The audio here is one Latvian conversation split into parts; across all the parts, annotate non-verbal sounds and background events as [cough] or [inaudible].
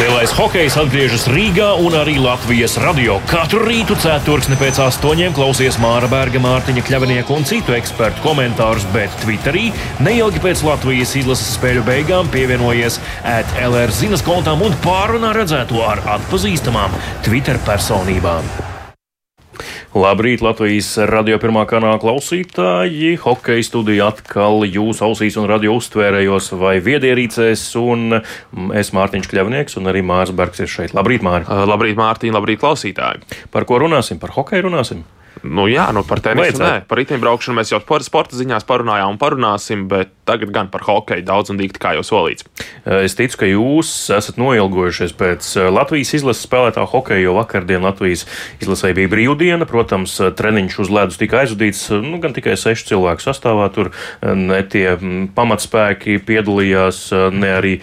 Lielais hokejs atgriežas Rīgā un arī Latvijas radio. Katru rītu ceturksni pēc astoņiem klausies Māra Berga, Mārtiņa Kļavinieka un citu ekspertu komentārus, bet Twitterī neilgi pēc Latvijas izlases spēļu beigām pievienojies ētlR zinas kontām un pārunā redzēto ar atpazīstamām Twitter personībām. Labrīt, Latvijas radio pirmā kanāla klausītāji. Hokeja studija atkal jūsu ausīs un radio uztvērējos vai viedierīcēs. Un es Mārtiņš Kļavnieks un arī Mārs Bergs ir šeit. Labrīt, Māri! Labrīt, Mārtiņ, labrīt, klausītāji! Par ko runāsim? Par hokeju runāsim! Nu, jā, nu par tenisu nē, par riteņbraukšanu mēs jau par sporta ziņās parunājām un parunāsim, bet tagad gan par hokeju daudz un dīkti, kā jau solīts. Es ticu, ka jūs esat noilgojušies pēc Latvijas izlases spēlētā hokeja, jo vakardien Latvijas izlasē bija brīvdiena. Protams, treniņš uz ledus tika aizvadīts nu, gan tikai sešu cilvēku sastāvā. Tur ne tie pamatspēki piedalījās, ne arī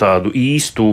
tādu īstu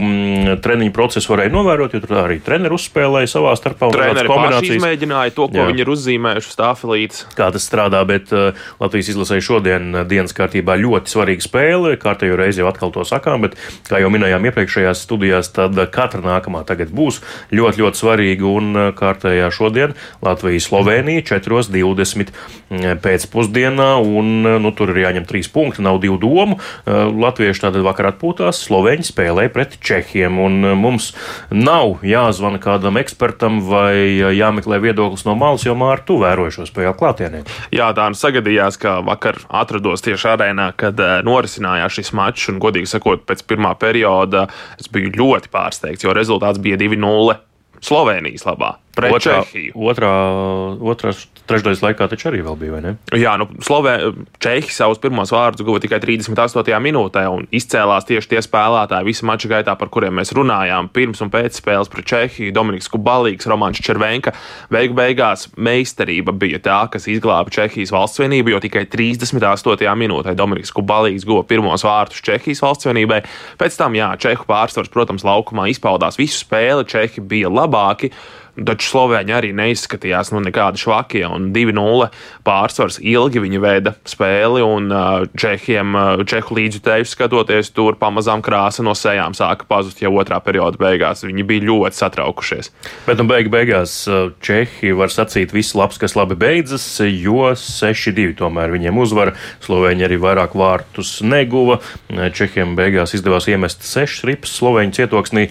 treniņu procesu varēja novērot, jo tur arī treneri uzspēlēja savā starpā. Treneri paši izmēģināja to, ko Jā. viņi ir uzzīmējuši stāfelītes. Kā tas strādā, bet uh, Latvijas izlasēja šodien uh, dienas kārtībā ļoti svarīga spēle. Kārtējo reizi jau atkal to sakām, bet, kā jau minējām iepriekšējās studijās, tad uh, katra nākamā tagad būs ļoti, ļoti svarīga. Un kārtējā šodien Latvija-Slovenija 4.20 mm, pēcpusdienā, un nu, tur ir jāņem trīs punkti, nav divu domu. Latvieši tātad vakar atpūtās, Sloveņi spēlēja pret Čehiem, un mums nav jāzvana kādam ekspertam vai jāmeklē viedoklis no malas, jo Mārta tu vēroji šo spēļu klātienē? Jā, tā nu sagadījās, ka vakar atrados tieši arēnā, kad uh, norisinājās šis mačs, un, godīgi sakot, pēc pirmā perioda es biju ļoti pārsteigts, jo rezultāts bija 2-0 Slovenijas labā pret otrā, Čehiju. Otrā, otrās trešdaļas laikā taču arī bija, vai ne? Jā, nu, Slovē, Čehi savus pirmos vārdus guva tikai 38. minūtē un izcēlās tieši tie spēlētāji visu maču gaitā, par kuriem mēs runājām. Pirms un pēc spēles pret Čehiju Dominiks Kubalīgs, Romāns Červenka. Beigu beigās meistarība bija tā, kas izglāba Čehijas valsts vienību, jo tikai 38. minūtē Dominiks Kubalīgs guva pirmos vārdus Čehijas valsts vienībai. Pēc tam, jā, Čehu pārsvars, protams, laukumā izpaudās visu spēli, Čehi bija labāki. Taču Slovēņi arī neizskatījās nu, nekādi švakie. 2-0 pārsvars ilgi viņi veida spēli, un Čehiem, Čehu līdzjutēju skatoties, tur pamazām krāsa no sejām sāka pazust jau otrā perioda beigās. Viņi bija ļoti satraukušies. Bet nu, beig beigās Čehi var sacīt, viss labs, kas labi beidzas, jo 6-2 tomēr viņiem uzvara. Slovēņi arī vairāk vārtus neguva. Čehiem beigās izdevās iemest 6 ripas Slovēņu cietoksnī.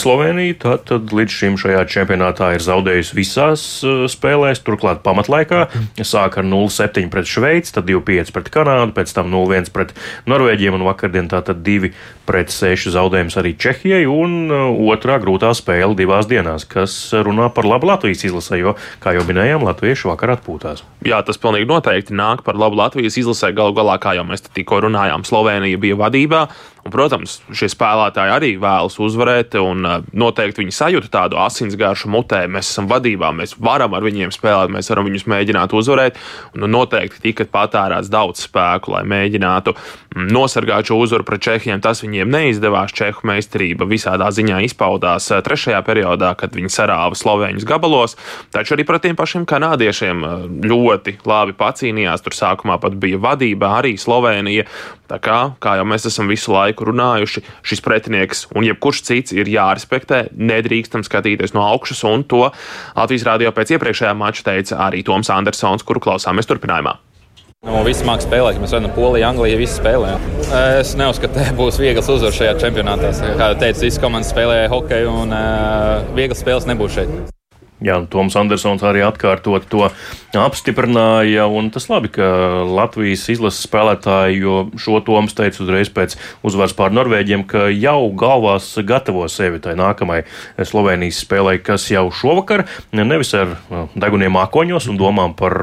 Slovenija tad, tad līdz šim šajā čempionātā tā ir zaudējusi visās uh, spēlēs, turklāt pamatlaikā. Sāka ar 0-7 pret Šveici, tad 2-5 pret Kanādu, pēc tam 0-1 pret Norvēģiem un vakardien tātad 2 pret 6 zaudējums arī Čehijai un uh, otrā grūtā spēle divās dienās, kas runā par labu Latvijas izlasē, jo, kā jau minējām, latvieši vakar atpūtās. Jā, tas pilnīgi noteikti nāk par labu Latvijas izlasē. Galu galā, kā jau mēs tikko runājām, Slovenija bija vadībā. Un, protams, šie spēlētāji arī vēlas uzvarēt, un uh, noteikti viņi sajūta tādu asinsgāršu mutē. Mēs esam vadībā, mēs varam ar viņiem spēlēt, mēs varam viņus mēģināt uzvarēt. Un, nu, noteikti tika patērēts daudz spēku, lai mēģinātu mm, nosargāt šo uzvaru pret Čehiem. Tas viņiem neizdevās. Čehu meistarība visādā ziņā izpaudās uh, trešajā periodā, kad viņi sarāva Slovēņus gabalos. Taču arī pret tiem pašiem kanādiešiem uh, ļoti labi pacīnījās. Tur sākumā pat bija vadībā arī Slovenija. Tā kā, kā jau mēs esam visu laiku runājuši, šis pretinieks un jebkurš cits ir jārespektē, nedrīkstam skatīties no augšas, un to Latvijas rādio pēc iepriekšējā mača teica arī Toms Andersons, kuru klausāmies turpinājumā. Nu, visi mākslinieki spēlē, mēs redzam, Polija, Anglija, visi spēlē. Es neuzskatu, ka būs viegls uzvaras šajā čempionātā. Kā jau teicu, visas komandas spēlē hokeju, un uh, vieglas spēles nebūs šeit. Jā, Toms Andersons arī atkārtot to apstiprināja. Tas labi, ka Latvijas izlases spēlētāji, jo šo Toms teica uzreiz pēc uzvaras pār Norvēģiem, ka jau galvās gatavo sevi tai nākamajai Slovenijas spēlei, kas jau šovakar nevis ar deguniem mākoņos un domām par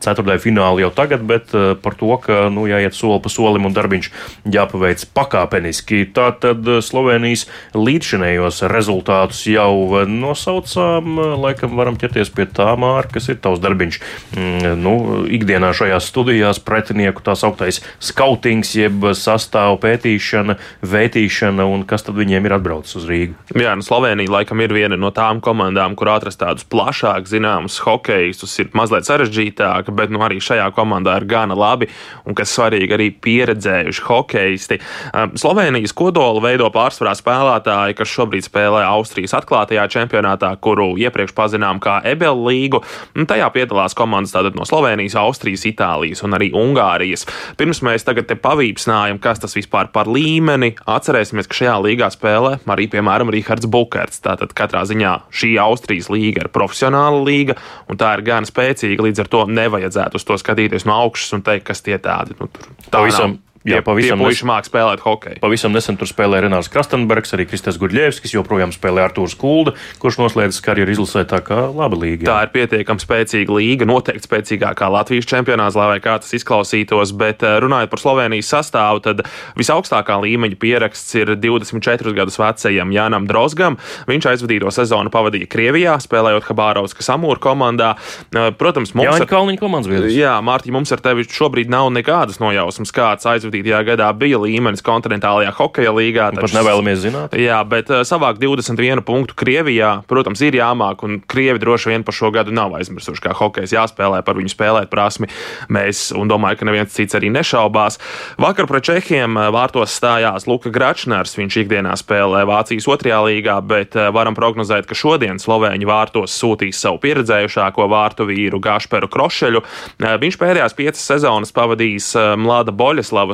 ceturtajā finālu jau tagad, bet par to, ka nu, jāiet soli pa solim un darbiņš jāpaveic pakāpeniski. Tātad Slovenijas līdzšinējos rezultātus jau nosaucām. Lai laikam varam ķerties pie tā māra, kas ir tavs darbiņš. Mm, nu, ikdienā šajās studijās pretinieku tā sauktais skautings, jeb sastāvu pētīšana, vētīšana un kas tad viņiem ir atbraucis uz Rīgu. Jā, nu, Slovenija laikam ir viena no tām komandām, kur atrast tādus plašāk zināmus hokejistus, ir mazliet sarežģītāk, bet nu, arī šajā komandā ir gana labi un, kas svarīgi, arī pieredzējuši hokejisti. Um, Slovenijas kodolu veido pārsvarā spēlētāji, kas šobrīd spēlē Austrijas atklātajā čempionātā, kuru iepriekš pazinām kā Ebel līgu. Tajā piedalās komandas no Slovenijas, Austrijas, Itālijas un arī Ungārijas. Pirms mēs tagad te pavīpsnājam, kas tas vispār par līmeni, atcerēsimies, ka šajā līgā spēlē arī, piemēram, Rihards Bukerts. Tātad katrā ziņā šī Austrijas līga ir profesionāla līga, un tā ir gan spēcīga, līdz ar to nevajadzētu uz to skatīties no augšas un teikt, kas tie tādi. Nu, tā visam. Jā, pavisam puiši māca spēlēt hokeju. Pavisam nesen tur spēlēja Renārs Krastenbergs, arī Kristers Gudļevskis, joprojām spēlē Artūrs Kulda, kurš noslēdz karjeru izlasē tā kā laba līga. Jā. Tā ir pietiekami spēcīga līga, noteikti spēcīgākā Latvijas čempionāts, lai kā tas izklausītos, bet eh, runājot par Slovenijas sastāvu, tad visaugstākā līmeņa pieraksts ir 24 gadus vecajam Jānam Drozgam. Viņš aizvadīto sezonu pavadīja Krievijā, spēlējot Habārauskas Amūra komandā. Eh, protams, mums jā, ar Kalniņa komandas biedrs. Jā, Mārtiņ, mums ar tevi šobrīd nav nekādas nojausmas, kāds aizvadīja 2007. gadā bija līmenis kontinentālajā hokeja līgā. Taču, pat nevēlamies zināt. Jā, bet savākt 21 punktu Krievijā, protams, ir jāmāk, un Krievi droši vien par šo gadu nav aizmirsuši, kā hokejs jāspēlē, par viņu spēlēt prasmi. Mēs, un domāju, ka neviens cits arī nešaubās. Vakar pret Čehiem vārtos stājās Luka Gračners. Viņš ikdienā spēlē Vācijas otrajā līgā, bet varam prognozēt, ka šodien Slovēņi vārtos sūtīs savu pieredzējušāko vārtu vīru Gašperu Krošeļu. Viņš pēdējās piecas sezonas pavadījis Mlada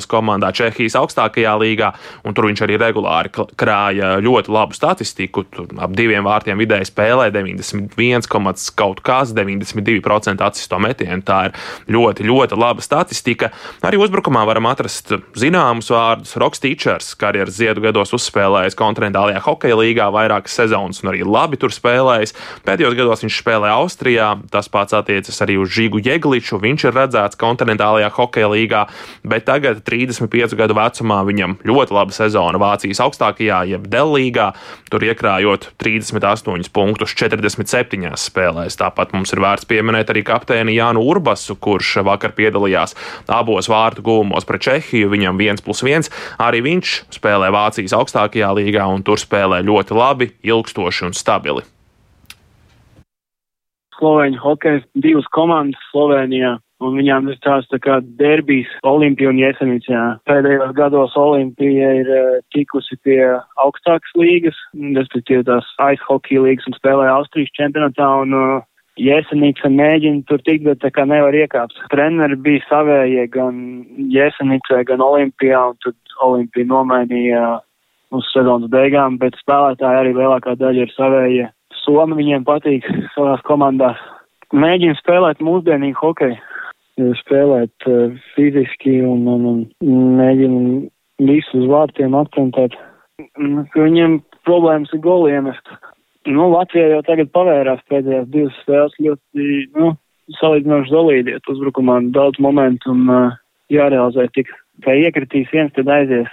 Boļaslavas komandā Čehijas augstākajā līgā, un tur viņš arī regulāri krāja ļoti labu statistiku. Tur ap diviem vārtiem vidēji spēlē 91, kaut kas 92% atsisto metienu. Tā ir ļoti, ļoti laba statistika. Arī uzbrukumā varam atrast zināmus vārdus. Roks Teachers karjeras ziedu gados uzspēlējis kontinentālajā hokeja līgā vairākas sezonas un arī labi tur spēlējis. Pēdējos gados viņš spēlē Austrijā, tas pats attiecas arī uz Žigu Jegliču. Viņš ir redzēts kontinentālajā hokeja līgā, bet tagad 35 gadu vecumā viņam ļoti laba sezona Vācijas augstākajā, jeb Dellīgā, tur iekrājot 38 punktus 47 spēlēs. Tāpat mums ir vērts pieminēt arī kapteini Jānu Urbasu, kurš vakar piedalījās abos vārtu gūmos pret Čehiju. Viņam 1 plus 1. Arī viņš spēlē Vācijas augstākajā līgā un tur spēlē ļoti labi, ilgstoši un stabili. Slovēņu hokeja divas komandas Slovenijā un viņām ir tās tā kā derbijas Olimpija un Jesenicā. Pēdējos gados Olimpija ir uh, tikusi pie augstākas līgas, respektīvi tās aizhokeja līgas un spēlē Austrijas čempionātā un uh, Jesenica mēģina tur tikt, bet tā kā nevar iekāpt. Treneri bija savējie gan Jesenicē, gan Olimpijā, un tad Olimpija nomainīja uz sezonas beigām, bet spēlētāji arī lielākā daļa ir savējie. Somi viņiem patīk savās komandās. Mēģina spēlēt mūsdienīgu hokeju spēlēt uh, fiziski un, un, un mēģina visu uz vārtiem akcentēt. Viņiem problēmas ir goli iemest. Nu, Latvija jau tagad pavērās pēdējās divas spēles ļoti, nu, salīdzinoši zolīdiet uzbrukumā daudz momentu un uh, jārealizē tik, kā iekritīs viens, tad aizies.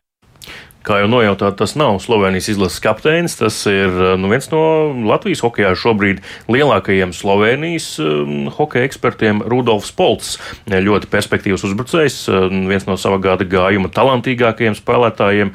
Kā jau nojautāt, tas nav Slovenijas izlases kapteinis. Tas ir nu, viens no Latvijas hokeja šobrīd lielākajiem Slovenijas um, hokeja ekspertiem - Rudolfs Polts. Ļoti perspektīvs uzbrucējs, viens no sava gada gājuma talantīgākajiem spēlētājiem.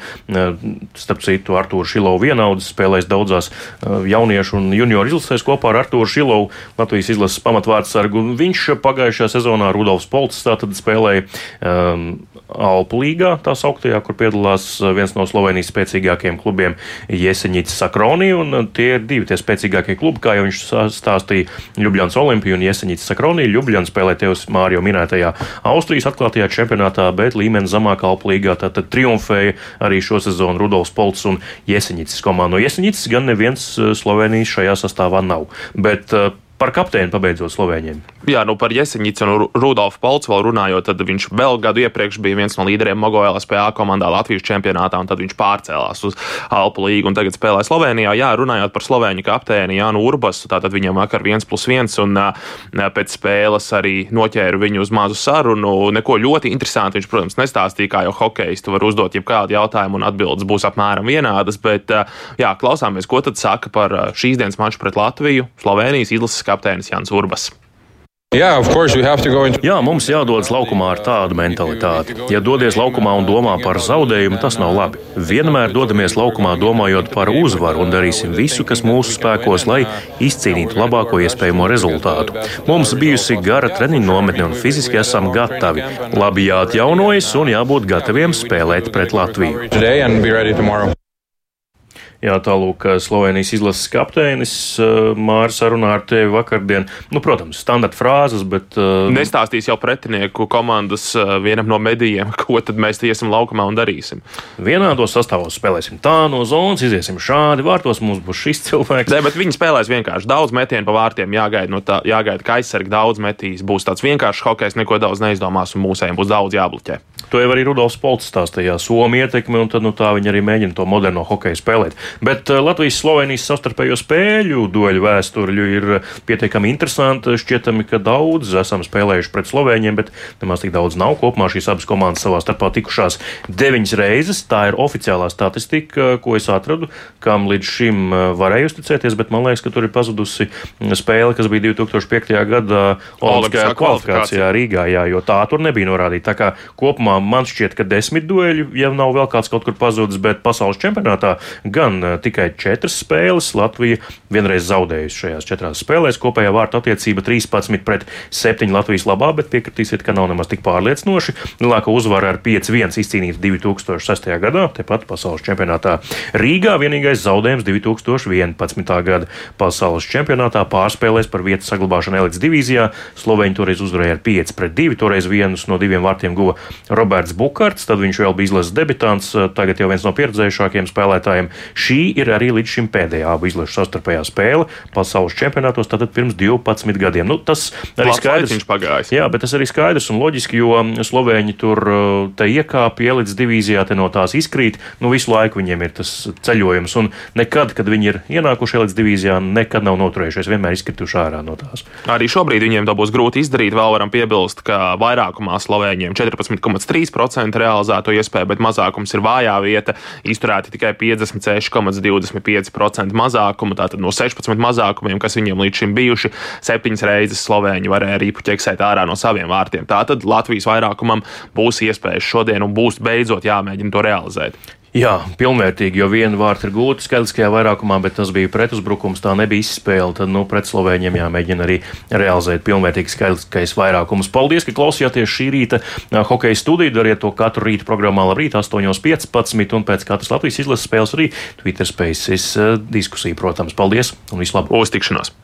Starp citu, Artūrs Šilovs vienaudzis spēlējis daudzās jauniešu un junioru izlasēs kopā ar Artūru Šilovu, Latvijas izlases pamatvārdsargu. Viņš pagājušajā sezonā Rudolfs Polts spēlēja um, Alpu līgā, tā sauktajā, kur piedalās viens no Slovenijas spēcīgākajiem klubiem Jeseņģis Sakroni, un uh, tie ir divi tie spēcīgākie klubi, kā jau viņš stāstīja Ljubljans Olimpija un Jeseņģis Sakroni. Ljubljans spēlē tevis Mārio minētajā Austrijas atklātajā čempionātā, bet līmenis zemākā Alpu līgā tātad triumfēja arī šo sezonu Rudolfs Polts un Jeseņģis komanda. No Jeseņģis gan neviens uh, Slovenijas šajā sastāvā nav. Bet, Par kapteini pabeidzot Slovēņiem. Jā, nu par Jeseņicu un Rudolfu Polcu vēl runājot, tad viņš vēl gadu iepriekš bija viens no līderiem Mogo LSPA komandā Latvijas čempionātā, un tad viņš pārcēlās uz Alpu līgu un tagad spēlē Slovenijā. Jā, runājot par slovēņu kapteini Jānu Urbasu, tātad viņam vakar viens plus viens, un pēc spēles arī noķēru viņu uz mazu sarunu. Neko ļoti interesantu viņš, protams, nestāstīja, kā jau hokejs. Tu vari uzdot jebkādu jautājumu, un atbildes būs apmēram vienādas, bet jā, klausāmies, ko tad saka par šīs dienas maču pret Latviju Slovenijas izlases kapteinis Jānis Urbas. Jā, mums jādodas laukumā ar tādu mentalitāti. Ja dodies laukumā un domā par zaudējumu, tas nav labi. Vienmēr dodamies laukumā domājot par uzvaru un darīsim visu, kas mūsu spēkos, lai izcīnītu labāko iespējamo rezultātu. Mums bijusi gara treniņu nometne un fiziski esam gatavi. Labi jāatjaunojas un jābūt gataviem spēlēt pret Latviju. Jā, tālūk, Slovenijas izlases kapteinis Mārs sarunā ar tevi vakardien. Nu, protams, standarta frāzes, bet. Uh... Nestāstīs jau pretinieku komandas vienam no medijiem, [laughs] ko tad mēs iesim laukumā un darīsim. Vienādos sastāvos spēlēsim tā no zonas, iziesim šādi, vārtos mums būs šis cilvēks. Nē, bet viņi spēlēs vienkārši daudz metienu pa vārtiem, jāgaida, no tā, jāgaida ka aizsargi daudz metīs. Būs tāds vienkāršs hokejs, neko daudz neizdomās, un mūsējiem būs daudz jābloķē. To jau arī Rudolfs Polts stāstīja, Somija ietekme, un tad, nu, tā viņi arī mēģina to moderno hokeju spēlēt. Bet eh, Latvijas-Slovenijas savstarpējo spēļu dueļu vēsturļu ir pietiekami interesanti. Šķietami, ka daudz esam spēlējuši pret Slovēņiem, bet nemaz tik daudz nav. Kopumā šīs abas komandas savā starpā tikušās deviņas reizes. Tā ir oficiālā statistika, ko es atradu, kam līdz šim eh, varēju uzticēties, bet man liekas, ka tur ir pazudusi spēle, kas bija 2005. gadā Olimpiskajā kvalifikācijā Rīgā, jā, jo tā tur nebija norādīta. Tā kā kopumā man šķiet, ka desmit dueļu, ja nav vēl kāds kaut kur pazudis, bet pasaules čempionātā gan tikai četras spēles. Latvija vienreiz zaudējusi šajās četrās spēlēs. Kopējā vārtu attiecība 13 pret 7 Latvijas labā, bet piekritīsiet, ka nav nemaz tik pārliecinoši. Lielākā uzvara ar 5-1 izcīnīta 2006. gadā, tepat pasaules čempionātā Rīgā. Vienīgais zaudējums 2011. gada pasaules čempionātā pārspēlēs par vietu saglabāšanu elites divīzijā. Sloveņi toreiz uzvarēja ar 5 pret 2, toreiz vienus no diviem vārtiem guva Roberts Bukārts, tad viņš vēl bija izlases debitants, tagad jau viens no pieredzējušākiem spēlētājiem. Šī ir arī līdz šim pēdējā abu izlašu savstarpējā spēle pasaules čempionātos, tātad pirms 12 gadiem. Nu, tas arī Labs skaidrs. Pagājis. Jā, bet tas arī skaidrs un loģiski, jo Slovēņi tur uh, te iekāpja elites divīzijā, te no tās izkrīt. Nu, visu laiku viņiem ir tas ceļojums, un nekad, kad viņi ir ienākuši elites divīzijā, nekad nav noturējušies, vienmēr izkrituši ārā no tās. Arī šobrīd viņiem to būs grūti izdarīt. Vēl varam piebilst, ka vairākumā Slovēņiem 14,3% realizēto iespēju, bet mazākums ir vājā vieta. Izturēti tikai 56,25% mazākumu. Tātad no 16 mazākumiem, kas viņiem līdz šim bijuši, septiņas reizes Slovēņi varēja arī puķeksēt ārā no saviem vārtiem. Tātad Latvijas vairākumam būs iespējas šodien un būs beidzot jāmēģina to realizēt. Jā, pilnvērtīgi, jo viena vārta ir gūta skaitliskajā vairākumā, bet tas bija pretuzbrukums, tā nebija izspēle. Tad nu, pret Slovēņiem jāmēģina arī realizēt pilnvērtīgi skaitliskais vairākums. Paldies, ka klausījāties šī rīta hokeja studiju. Dariet to katru rītu programmā Labrīt 8.15 un pēc katras Latvijas izlases spēles arī Twitter Spaces diskusija, protams. Paldies un vislabāk! Uz tikšanos!